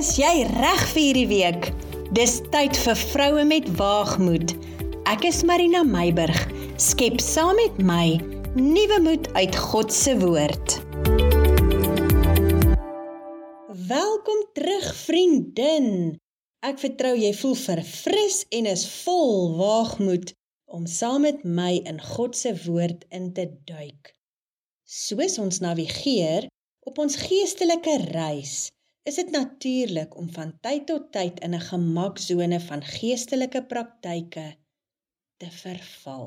Is jy reg vir hierdie week? Dis tyd vir vroue met waagmoed. Ek is Marina Meiburg. Skep saam met my nuwe moed uit God se woord. Welkom terug vriendin. Ek vertrou jy voel verfris en is vol waagmoed om saam met my in God se woord in te duik. Soos ons navigeer op ons geestelike reis is dit natuurlik om van tyd tot tyd in 'n gemaksone van geestelike praktyke te verval.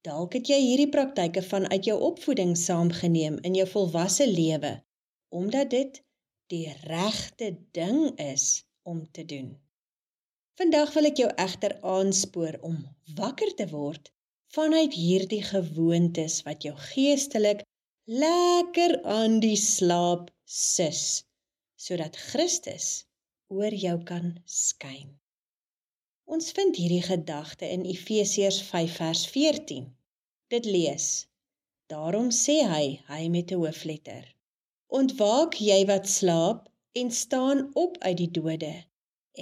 Dalk het jy hierdie praktyke vanuit jou opvoeding saamgeneem in jou volwasse lewe omdat dit die regte ding is om te doen. Vandag wil ek jou egter aanspoor om wakker te word vanuit hierdie gewoontes wat jou geestelik lekker aan die slaap sus sodat Christus oor jou kan skyn. Ons vind hierdie gedagte in Efesiërs 5 vers 14. Dit lees: Daarom sê hy, hy met 'n hoofletter: Ontwaak jy wat slaap en staan op uit die dode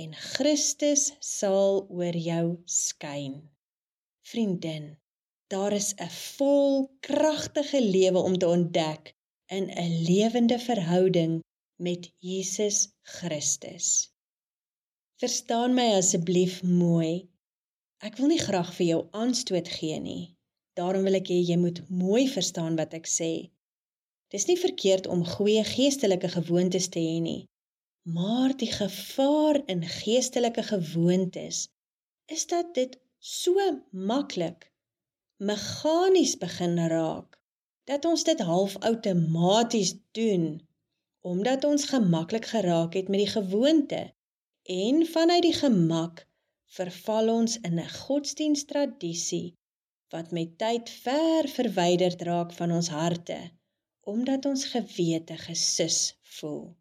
en Christus sal oor jou skyn. Vriendin, daar is 'n vol kragtige lewe om te ontdek in 'n lewende verhouding met Jesus Christus. Verstaan my asseblief mooi. Ek wil nie graag vir jou aanstoot gee nie. Daarom wil ek hê jy moet mooi verstaan wat ek sê. Dis nie verkeerd om goeie geestelike gewoontes te hê nie. Maar die gevaar in geestelike gewoontes is dat dit so maklik meganies begin raak dat ons dit half outomaties doen omdat ons gemaklik geraak het met die gewoonte en vanuit die gemak verval ons in 'n godsdiensttradisie wat met tyd ver verwyderd raak van ons harte omdat ons gewete gesus voel.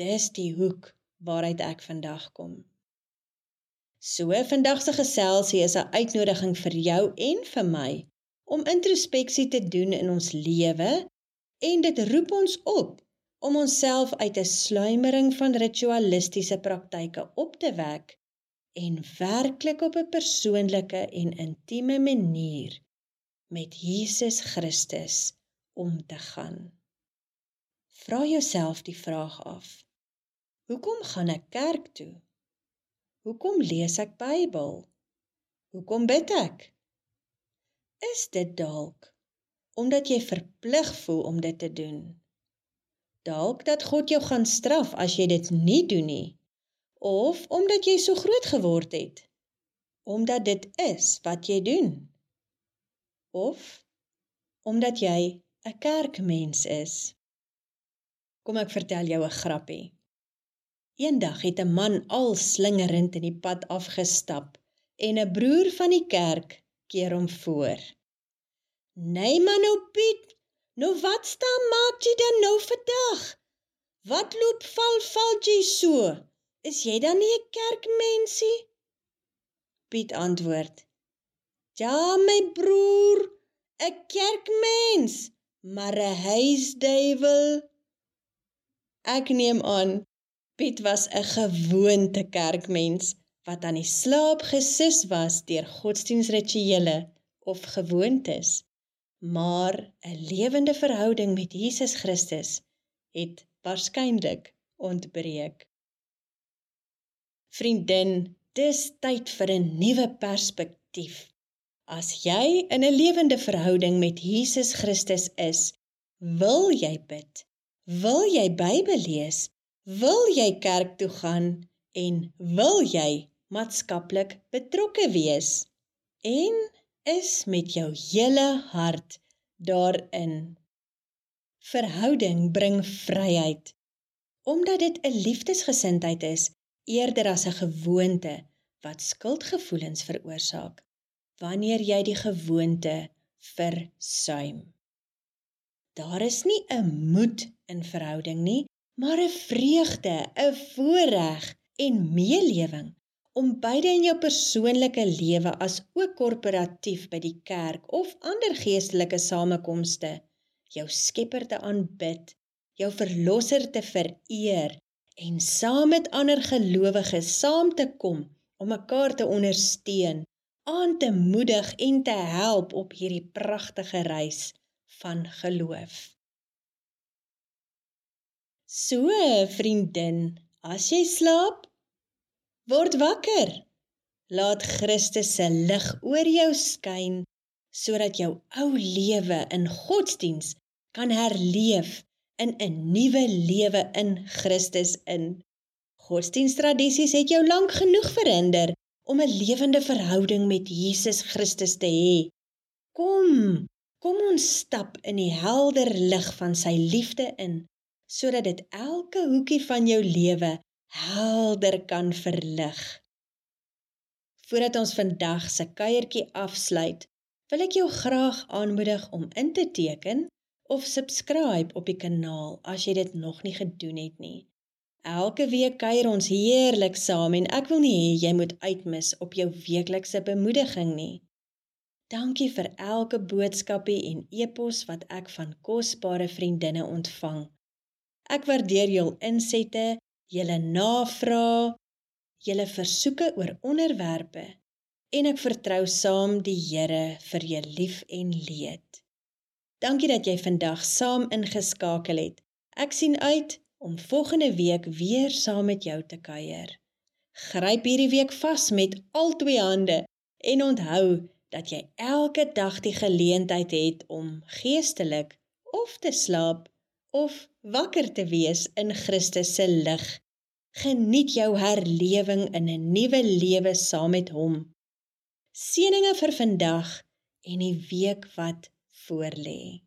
Dis die hoek waaruit ek vandag kom. So vandag se geselsie is 'n uitnodiging vir jou en vir my om introspeksie te doen in ons lewe en dit roep ons op om onsself uit 'n sluimering van ritualistiese praktyke op te wek en werklik op 'n persoonlike en intieme manier met Jesus Christus om te gaan. Vra jouself die vraag af: Hoekom gaan ek kerk toe? Hoekom lees ek Bybel? Hoekom bid ek? Is dit dalk omdat jy verplig voel om dit te doen? Dalk dat God jou gaan straf as jy dit nie doen nie. Of omdat jy so groot geword het. Omdat dit is wat jy doen. Of omdat jy 'n kerkmens is. Kom ek vertel jou 'n grappie. Eendag het 'n man al slingerend in die pad afgestap en 'n broer van die kerk keer hom voor. "Nee man, ou Piet, Nou wat staan maak jy dan nou vandag? Wat loop val val jy so? Is jy dan nie 'n kerkmensie? Piet antwoord: Ja, my broer, 'n kerkmens, maar 'n huisduiwel. Ek neem aan Piet was 'n gewoonte kerkmens wat aan die slaap gesus was deur godsdienstrituele of gewoontes maar 'n lewende verhouding met Jesus Christus het waarskynlik ontbreek. Vriendin, dis tyd vir 'n nuwe perspektief. As jy in 'n lewende verhouding met Jesus Christus is, wil jy bid? Wil jy Bybel lees? Wil jy kerk toe gaan en wil jy maatskaplik betrokke wees? En is met jou hele hart daarin. Verhouding bring vryheid omdat dit 'n liefdesgesindheid is eerder as 'n gewoonte wat skuldgevoelens veroorsaak wanneer jy die gewoonte versuim. Daar is nie 'n moed in verhouding nie, maar 'n vreugde, 'n voorreg en meelewing om beide in jou persoonlike lewe as ook korporatief by die kerk of ander geestelike samekomste jou Skepper te aanbid, jou verlosser te vereer en saam met ander gelowiges saam te kom om mekaar te ondersteun, aan te moedig en te help op hierdie pragtige reis van geloof. So, vriendin, as jy slaap, word wakker. Laat Christus se lig oor jou skyn sodat jou ou lewe in godsdiens kan herleef in 'n nuwe lewe in Christus in. Godsdiensttradisies het jou lank genoeg verhinder om 'n lewende verhouding met Jesus Christus te hê. Kom, kom ons stap in die helder lig van sy liefde in sodat dit elke hoekie van jou lewe helder kan verlig. Voordat ons vandag se kuiertjie afsluit, wil ek jou graag aanmoedig om in te teken of subscribe op die kanaal as jy dit nog nie gedoen het nie. Elke week kuier ons heerlik saam en ek wil nie hê jy moet uitmis op jou weeklikse bemoediging nie. Dankie vir elke boodskapie en e-pos wat ek van kosbare vriendinne ontvang. Ek waardeer jul insette, julle navrae, julle versoeke oor onderwerpe en ek vertrou saam die Here vir jou lief en leed. Dankie dat jy vandag saam ingeskakel het. Ek sien uit om volgende week weer saam met jou te kuier. Gryp hierdie week vas met al twee hande en onthou dat jy elke dag die geleentheid het om geestelik of te slaap of wakker te wees in Christus se lig. Geniet jou herlewing in 'n nuwe lewe saam met hom. Seëninge vir vandag en die week wat voorlê.